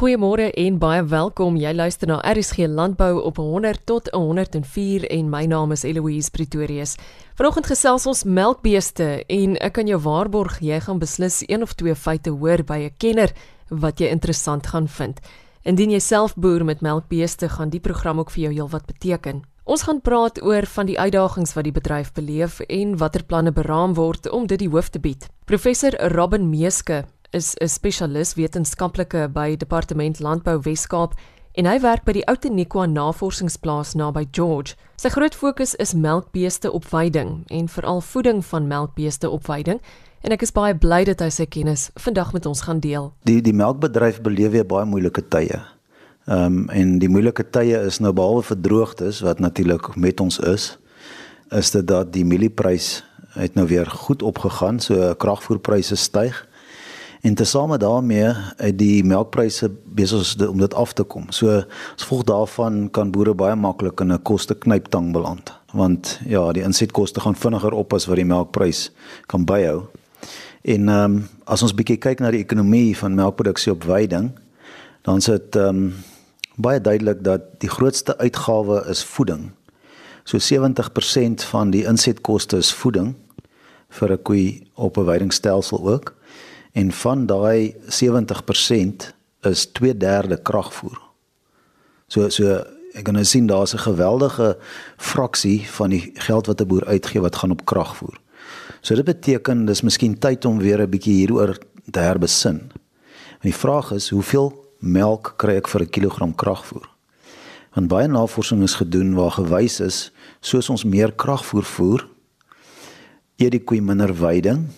Goeiemôre en baie welkom. Jy luister na RSG Landbou op 100 tot 104 en my naam is Eloise Pretorius. Vanoggend gesels ons melkbeeste en ek kan jou waarborg jy gaan beslis een of twee feite hoor by 'n kenner wat jy interessant gaan vind. Indien jy self boer met melkbeeste, gaan die program ook vir jou heelwat beteken. Ons gaan praat oor van die uitdagings wat die bedryf beleef en watter planne beraam word om dit die hoof te bied. Professor Robin Meeske is 'n spesialis wetenskaplike by Departement Landbou Wes-Kaap en hy werk by die Outeniqua Navorsingsplaas naby George. Sy groot fokus is melkbeeste opveiding en veral voeding van melkbeeste opveiding en ek is baie bly dat hy sy kennis vandag met ons gaan deel. Die die melkbedryf beleef weer baie moeilike tye. Ehm um, en die moeilike tye is nou behalwe vir droogtes wat natuurlik met ons is, is dit dat die mielieprys het nou weer goed opgegaan, so kragvoerpryse styg. En tesame daarmee uit die melkpryse besig om dit af te kom. So as gevolg daarvan kan boere baie maklik in 'n koste knyptang beland, want ja, die insetkoste gaan vinniger op as wat die melkprys kan byhou. En ehm um, as ons bietjie kyk na die ekonomie van melkproduksie op veiding, dan is dit ehm um, baie duidelik dat die grootste uitgawe is voeding. So 70% van die insetkoste is voeding vir 'n koei op 'n veidingstelsel ook en van daai 70% is 2/3 kragvoer. So so ek kan nou sien daar's 'n geweldige fraksie van die geld wat 'n boer uitgee wat gaan op kragvoer. So dit beteken dis miskien tyd om weer 'n bietjie hieroor te herbesin. En die vraag is, hoeveel melk kry ek vir 'n kilogram kragvoer? Want baie navorsing is gedoen waar gewys is soos ons meer kragvoer voer, eet die koei minder veiding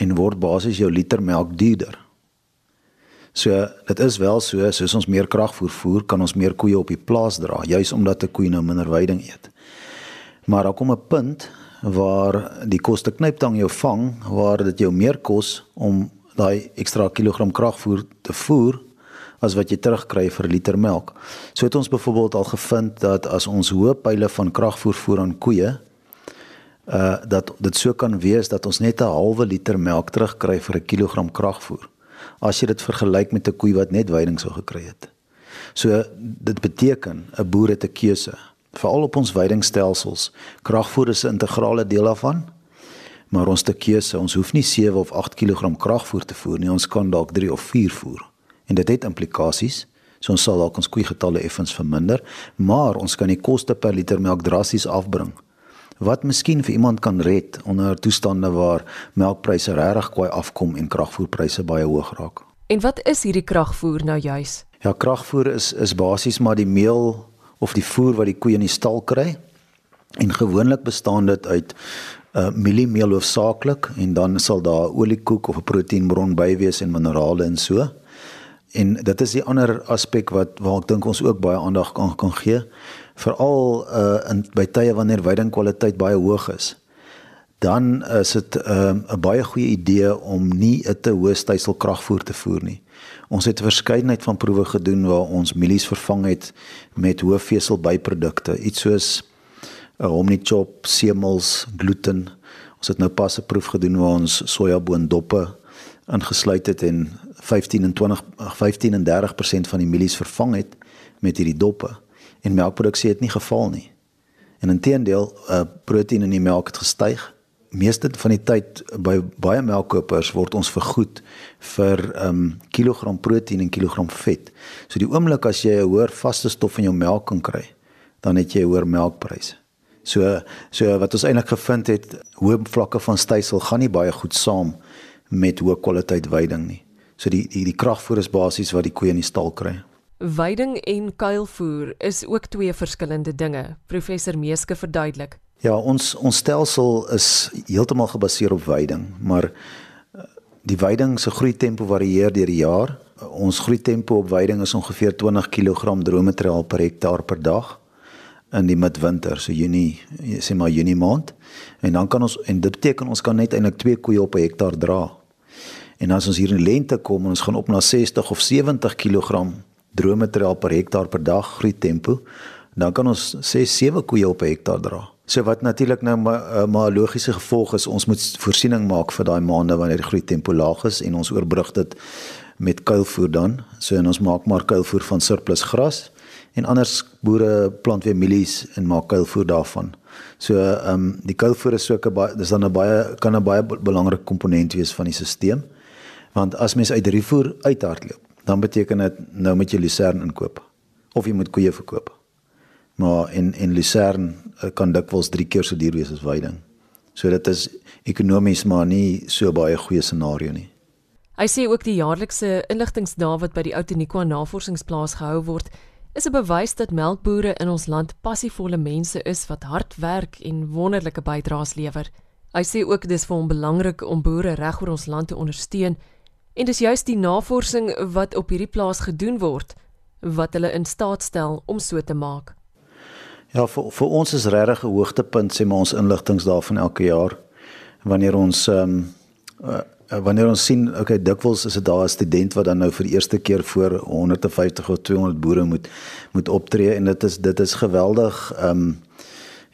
en word basies jou liter melk duurder. So dit is wel so, soos ons meer kragvoer voer, kan ons meer koeie op die plaas dra, juis omdat 'n koei nou minder veiding eet. Maar daar kom 'n punt waar die koste knyptang jou vang waar dit jou meer kos om daai ekstra kilogram kragvoer te voer as wat jy terugkry vir 'n liter melk. So het ons byvoorbeeld al gevind dat as ons hoë pile van kragvoer voer aan koeie, uh dat dit so kan wees dat ons net 'n halwe liter melk terugkry vir 'n kilogram kragvoer as jy dit vergelyk met 'n koei wat net veiding sou gekry het. So dit beteken 'n boer het 'n keuse. Veral op ons veidingstelsels, kragvoer is 'n integrale deel daarvan. Maar ons te keuse, ons hoef nie 7 of 8 kg kragvoer te voer nie, ons kan dalk 3 of 4 voer. En dit het implikasies. So ons sal dalk ons koei getalle effens verminder, maar ons kan die koste per liter melk drasties afbring wat miskien vir iemand kan red onder toestande waar melkpryse regtig kwai afkom en kragvoerpryse baie hoog raak. En wat is hierdie kragvoer nou juis? Ja, kragvoer is is basies maar die meel of die voer wat die koeie in die stal kry. En gewoonlik bestaan dit uit uh, mieliemeel hoofsaaklik en dan sal daar oliekoek of 'n proteïenbron by wees en minerale en so. En dit is die ander aspek wat waar ek dink ons ook baie aandag kan kan gee veral uh in by tye wanneer veidingkwaliteit baie hoog is dan is dit 'n uh, baie goeie idee om nie 'n te hoë stysel kragvoer te voer nie. Ons het 'n verskeidenheid van proewe gedoen waar ons mielies vervang het met hoë vesel byprodukte, iets soos uh, omnichop, semels, gluten. Ons het nou pas 'n proef gedoen waar ons sojaboondoppe ingesluit het en 15 en 20 15 en 30% van die mielies vervang het met hierdie doppe en melkproduksie het nie geval nie. En inteendeel, uh proteïen in die melk het gestyg. Meeste van die tyd by baie melkkopers word ons vergoed vir um kilogram proteïen en kilogram vet. So die oomblik as jy 'n hoër vaste stof in jou melk kan kry, dan het jy hoër melkpryse. So so wat ons eintlik gevind het, hoë vlakke van stysel gaan nie baie goed saam met hoë kwaliteit veiding nie. So die die, die kragvoer is basies wat die koeie in die stal kry. Veiding en kuilvoer is ook twee verskillende dinge. Professor Meeske verduidelik. Ja, ons ons stelsel is heeltemal gebaseer op veiding, maar eh, die veiding se groei tempo varieer deur die jaar. Ons groei tempo op veiding is ongeveer 20 kg droommateriaal per hektaar per dag in die midwinter, so Junie, sê maar Junie maand. En dan kan ons en dit beteken ons kan net eintlik 2 koeie op 'n hektaar dra. En as ons hier in lente kom en ons gaan op na 60 of 70 kg droommateriaal per hektaar per dag groei tempo, dan kan ons sê 7 koeie op 'n hektaar dra. So wat natuurlik nou maar eh, maar logiese gevolg is, ons moet voorsiening maak vir daai maande wanneer die groei tempo laag is en ons oorbrug dit met kuilvoer dan. So en ons maak maar kuilvoer van surplus gras en anders boere plant weer mielies en maak kuilvoer daarvan. So ehm um, die kuilvoer is ook 'n baie dis dan 'n baie kan 'n baie belangrike komponent wees van die stelsel. Want as mens uit drievoer uithardloop, dan beteken dit nou moet jy lucern inkoop of jy moet koeie verkoop. Maar en en lucern eh, kan dikwels 3 keer so duur wees as veiding. So dit is ekonomies maar nie so baie goeie scenario nie. Hy sê ook die jaarlikse inligtingsdae wat by die Outeniqua Navorsingsplaas gehou word, is 'n bewys dat melkbooie in ons land passievolle mense is wat hard werk en wonderlike bydraes lewer. Hy sê ook dis vir hom belangrik om boere reg oor ons land te ondersteun en dis juist die navorsing wat op hierdie plaas gedoen word wat hulle in staat stel om so te maak. Ja, vir vir ons is regtig 'n hoogtepunt sê maar ons inligtingsdae van elke jaar wanneer ons ehm um, uh, wanneer ons sien okay dikwels is dit daar 'n student wat dan nou vir die eerste keer voor 150 of 200 boere moet moet optree en dit is dit is geweldig ehm um,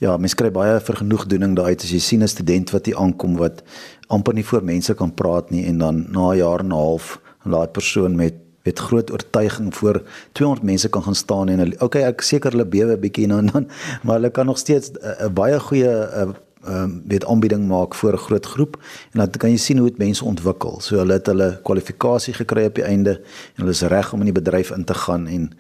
ja mens kry baie vergenoegdoening daai as jy sien 'n student wat hier aankom wat amper nie voor mense kan praat nie en dan na 'n jaar en 'n half laat persoon met met groot oortuiging voor 200 mense kan gaan staan en hulle okay ek seker hulle bewe bietjie nou en dan maar hulle kan nog steeds 'n baie goeie ehm um, weet aanbieding maak voor 'n groot groep en dan kan jy sien hoe dit mense ontwikkel. So hulle het hulle kwalifikasie gekry op die einde en hulle is reg om in die bedryf in te gaan en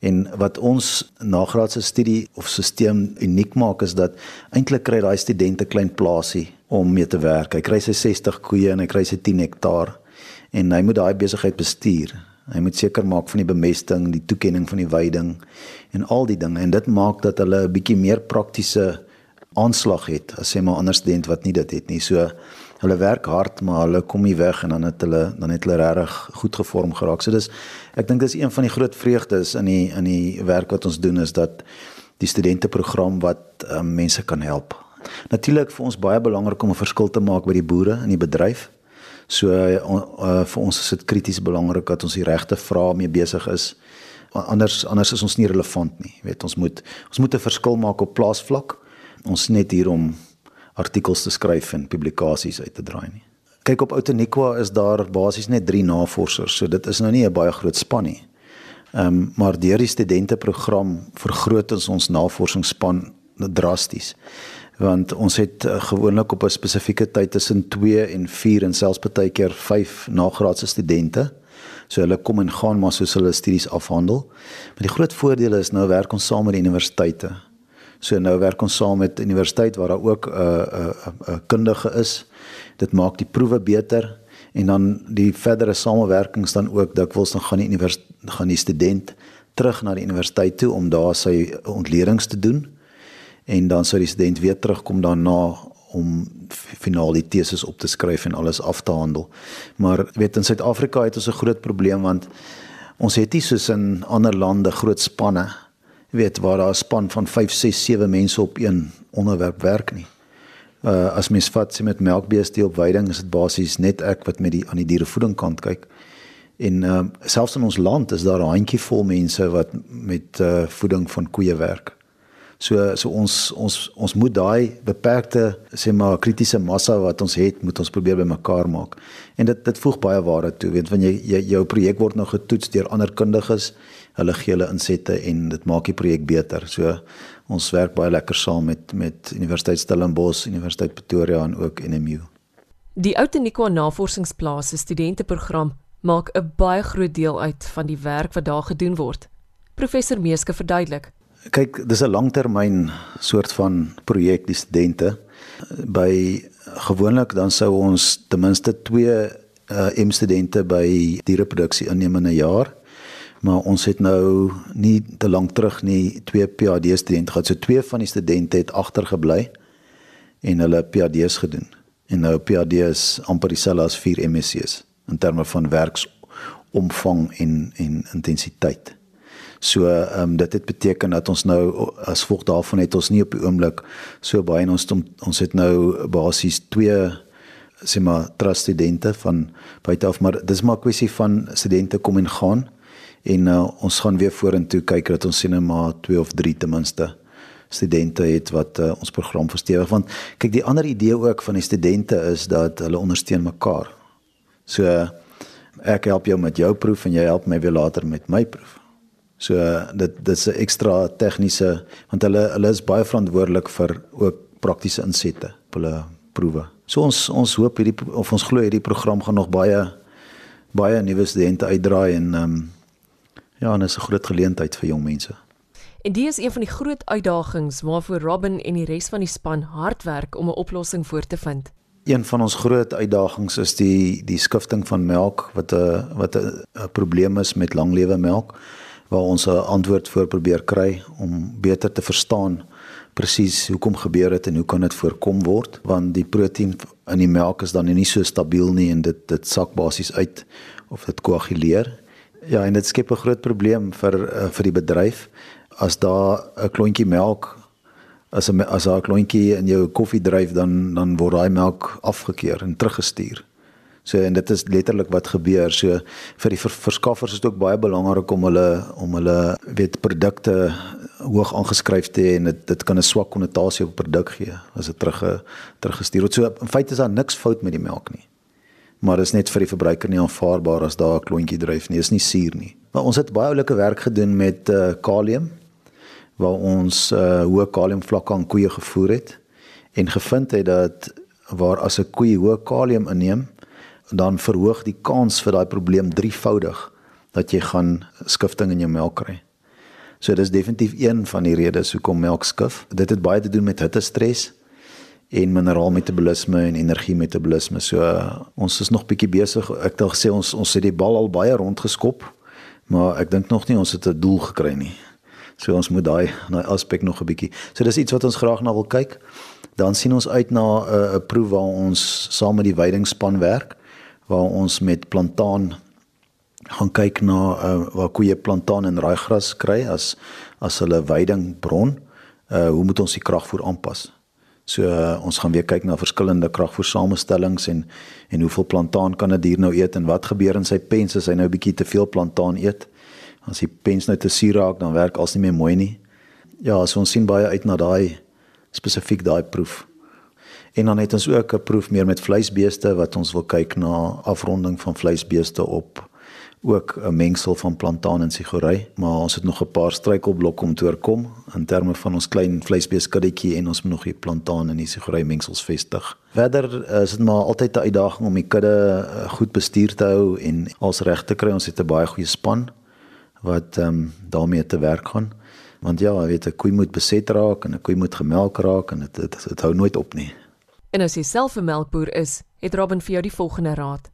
en wat ons nagraadse studie of stelsel uniek maak is dat eintlik kry daai studente klein plaasie om mee te werk. Hy kry sy 60 koeie en hy kry sy 10 hektaar en hy moet daai besigheid bestuur. Hy moet seker maak van die bemesting, die toekenning van die veiding en al die dinge en dit maak dat hulle 'n bietjie meer praktiese aanslag het as sê maar ander student wat nie dit het nie. So hulle werk hard, maar hulle kom nie weg en dan het hulle dan het hulle regtig goed gevorm geraak. So dis ek dink dis een van die groot vreugdes in die in die werk wat ons doen is dat die studenteprogram wat um, mense kan help. Natuurlik vir ons baie belangrik om 'n verskil te maak by die boere in die bedryf. So uh, uh, vir ons is dit krities belangrik dat ons die regte vrae mee besig is. Anders anders is ons nie relevant nie. Jy weet ons moet ons moet 'n verskil maak op plaasvlak ons net hier om artikels te skryf en publikasies uit te draai nie. Kyk op Outeniqua is daar basies net 3 navorsers, so dit is nou nie 'n baie groot span nie. Ehm um, maar deur die studenteprogram vergroot ons ons navorsingsspan drasties. Want ons het uh, gewoonlik op 'n spesifieke tyd tussen 2 en 4 en selfs baie keer 5 nagraadse studente. So hulle kom en gaan maar soos hulle studies afhandel. Maar die groot voordeel is nou werk ons saam met die universiteite. So nou werk ons saam met universiteit waar daar ook 'n uh, 'n uh, 'n uh, kundige is. Dit maak die proewe beter en dan die verdere samewerkings dan ook dikwels dan gaan die universiteit gaan die student terug na die universiteit toe om daar sy ontledings te doen en dan sou die student weer terugkom daarna om finaal die teses op te skryf en alles af te handel. Maar weet in Suid-Afrika het ons 'n groot probleem want ons het nie soos in ander lande groot spanne weet waar daar 'n span van 5, 6, 7 mense op een onderwerp werk nie. Uh as mens vat sê met melkbeeste op veiding is dit basies net ek wat met die aan die dierevoeding kant kyk. En uh selfs in ons land is daar 'n handjievol mense wat met uh voeding van koeie werk. So so ons ons ons moet daai beperkte sê maar kritiese massa wat ons het, moet ons probeer bymekaar maak. En dit dit voeg baie waarde toe, weet wanneer jy, jy jou projek word nou getoets deur ander kundiges hulle gee hulle insette en dit maak die projek beter. So ons werk baie lekker saam met met Universiteit Stellenbosch, Universiteit Pretoria en ook NMU. Die Outeniqua Navorsingsplaas se studenteprogram maak 'n baie groot deel uit van die werk wat daar gedoen word. Professor Meeske verduidelik. Kyk, dis 'n langtermyn soort van projek die studente by gewoonlik dan sou ons ten minste 2 uh, M studente by diereproduksie inneem in 'n jaar maar ons het nou nie te lank terug nie twee PhD studente gehad. So twee van die studente het agtergebly en hulle PhD's gedoen. En nou PhD is amper dieselfde as 4 MSc's in terme van werksomvang en en intensiteit. So ehm um, dit het beteken dat ons nou as gevolg daarvan het ons nie op die oomblik so baie ons ons het nou basies twee sê maar trust studente van buite af maar dis maar 'n kwessie van studente kom en gaan en uh, ons gaan weer vorentoe kyk dat ons sien maar 2 of 3 ten minste studente het wat uh, ons program verstewig want kyk die ander idee ook van die studente is dat hulle ondersteun mekaar. So Ek help jou met jou proef en jy help my weer later met my proef. So dit dit's 'n ekstra tegniese want hulle hulle is baie verantwoordelik vir ook praktiese insette op hulle proewe. So ons ons hoop hierdie of ons glo hierdie program gaan nog baie baie nuwe studente uitdraai en ehm um, ja, en is 'n groot geleentheid vir jong mense. En dit is een van die groot uitdagings waarvoor Robin en die res van die span hard werk om 'n oplossing voor te vind. Een van ons groot uitdagings is die die skifting van melk wat 'n wat 'n probleem is met langlewe melk waar ons 'n antwoord voor probeer kry om beter te verstaan presies hoekom gebeur dit en hoe kan dit voorkom word want die proteïen in die melk is dan nie so stabiel nie en dit dit sak basies uit of dit koaguleer. Ja, en dit skep 'n groot probleem vir uh, vir die bedryf as daar 'n klontjie melk as 'n as 'n klontjie in jou koffie dryf dan dan word daai melk afgekeur en teruggestuur. So en dit is letterlik wat gebeur. So vir die verskaffers is dit ook baie belangrik om hulle om hulle weet produkte hoog aangeskryf te hê en dit dit kan 'n swak konnotasie op produk gee as dit terug teruggestuur word. So in feite is daar niks fout met die melk nie. Maar dit is net vir die verbruiker nie aanvaarbaar as daar 'n klontjie dryf nie. Dit is nie suur nie. Maar ons het baie oulike werk gedoen met uh, kalium waar ons uh, hoë kaliumvlakke aan koeie gevoer het en gevind het dat waar as 'n koe hoë kalium inneem dan verhoog die kans vir daai probleem drievoudig dat jy gaan skifting in jou melk kry. So dis definitief een van die redes hoekom melk skif. Dit het baie te doen met hittestres en mineraalmetabolisme en energiemetabolisme. So ons is nog bietjie besig. Ek al gesê ons ons het die bal al baie rondgeskop, maar ek dink nog nie ons het 'n doel gekry nie. So ons moet daai daai aspek nog 'n bietjie. So dis iets wat ons graag na wil kyk. Dan sien ons uit na 'n uh, proef waar ons saam met die weidingspan werk waar ons met plantaan gaan kyk na uh, waar koeie plantaan en raaigras kry as as hulle veiding bron. Uh hoe moet ons die kragvoer aanpas? So uh, ons gaan weer kyk na verskillende kragvoer samestellings en en hoeveel plantaan kan 'n dier nou eet en wat gebeur in sy pens as hy nou 'n bietjie te veel plantaan eet? As die pens nou te suur raak, dan werk als nie meer mooi nie. Ja, so ons sien baie uit na daai spesifiek daai proef. En dan het ons ook 'n proef meer met vleisbeeste wat ons wil kyk na afronding van vleisbeeste op ook 'n mengsel van plantaan en sigury, maar ons het nog 'n paar struikelblokke om te oorkom in terme van ons klein vleisbeeskuddetjie en ons moet nog die plantaan en die sigury mengsels vestig. Verder is dit maar altyd 'n uitdaging om die kudde eh, goed bestuur te hou en als reg te kry. Ons het 'n baie goeie span wat ehm um, daarmee te werk gaan. Want ja, weet 'n koei moet beset raak en 'n koei moet gemelk raak en dit dit hou nooit op nie. En as jy self 'n melkboer is, het Robin vir jou die volgende raad.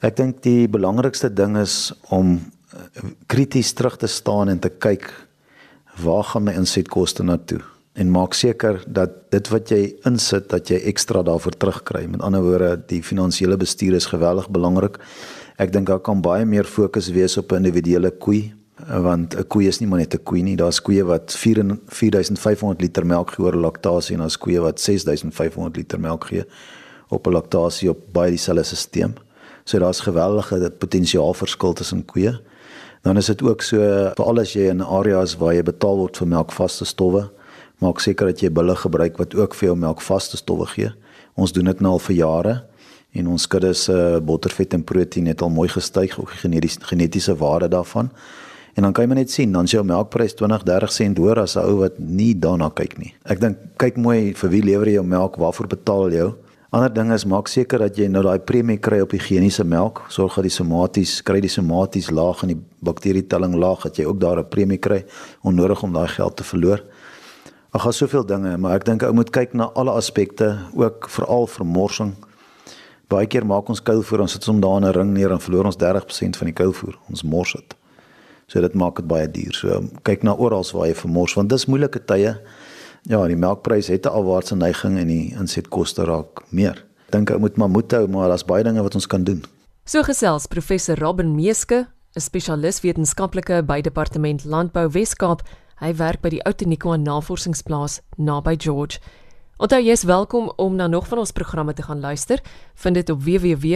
Ek dink die belangrikste ding is om eh, krities terug te staan en te kyk waar gaan my insetkoste na toe en maak seker dat dit wat jy insit dat jy ekstra daarvoor terugkry. Met ander woorde, die finansiële bestuur is geweldig belangrik. Ek dink daar kan baie meer fokus wees op 'n individuele koei want 'n koe is nie maar net 'n koe nie. Daar's koeie wat 4500 liter melk gee oor laktasie en daar's koeie wat 6500 liter melk gee op 'n laktasie op baie dieselfde stelsel. So daar's geweldige potensiaalverskil tussen koeie. Dan is dit ook so veral as jy in areas waar jy betaal word vir melkvaste stowwe, maak seker dat jy bulle gebruik wat ook vir jou melkvaste stowwe gee. Ons doen dit nou al vir jare en ons kudde se bottervet en proteïen het al mooi gestyg, ook die genetiese waarde daarvan. En dan kan jy maar net sien, dan is jou melkprys 20, 30 sent hoër as 'n ou wat nie daarna kyk nie. Ek dink kyk mooi vir wie lewer jy jou melk, waarvoor betaal jy? Ander ding is maak seker dat jy nou daai premie kry op higieniese melk. Sorg dat die somaties kry die somaties laag en die bakterietelling laag dat jy ook daar 'n premie kry onnodig om daai geld te verloor. Ag, daar's soveel dinge, maar ek dink ou moet kyk na alle aspekte, ook veral vermorsing. Baie keer maak ons kuilvoer, ons sit hom daar in 'n ring neer en verloor ons 30% van die kuilvoer. Ons mors dit. So dit maak dit baie duur. So kyk na oral waar jy vermors want dis moeilike tye. Ja, die melkprys het 'n afwaartse neiging en die insetkoste raak meer. Dink ek moet maar moed hou, maar daar's baie dinge wat ons kan doen. So gesels professor Robin Meeske, 'n spesialis wetenskaplike by Departement Landbou Wes-Kaap. Hy werk by die Outeniqua Navorsingsplaas naby George. Onthou jy is welkom om na nog van ons programme te gaan luister. Vind dit op www.rsg.co.za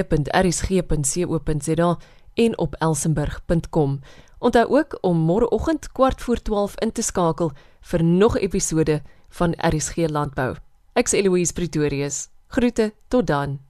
en op elsenburg.com. Onthou ook om môreoggend kwart voor 12 in te skakel vir nog episode van RSG Landbou. Ek's Eloise Pretorius. Groete tot dan.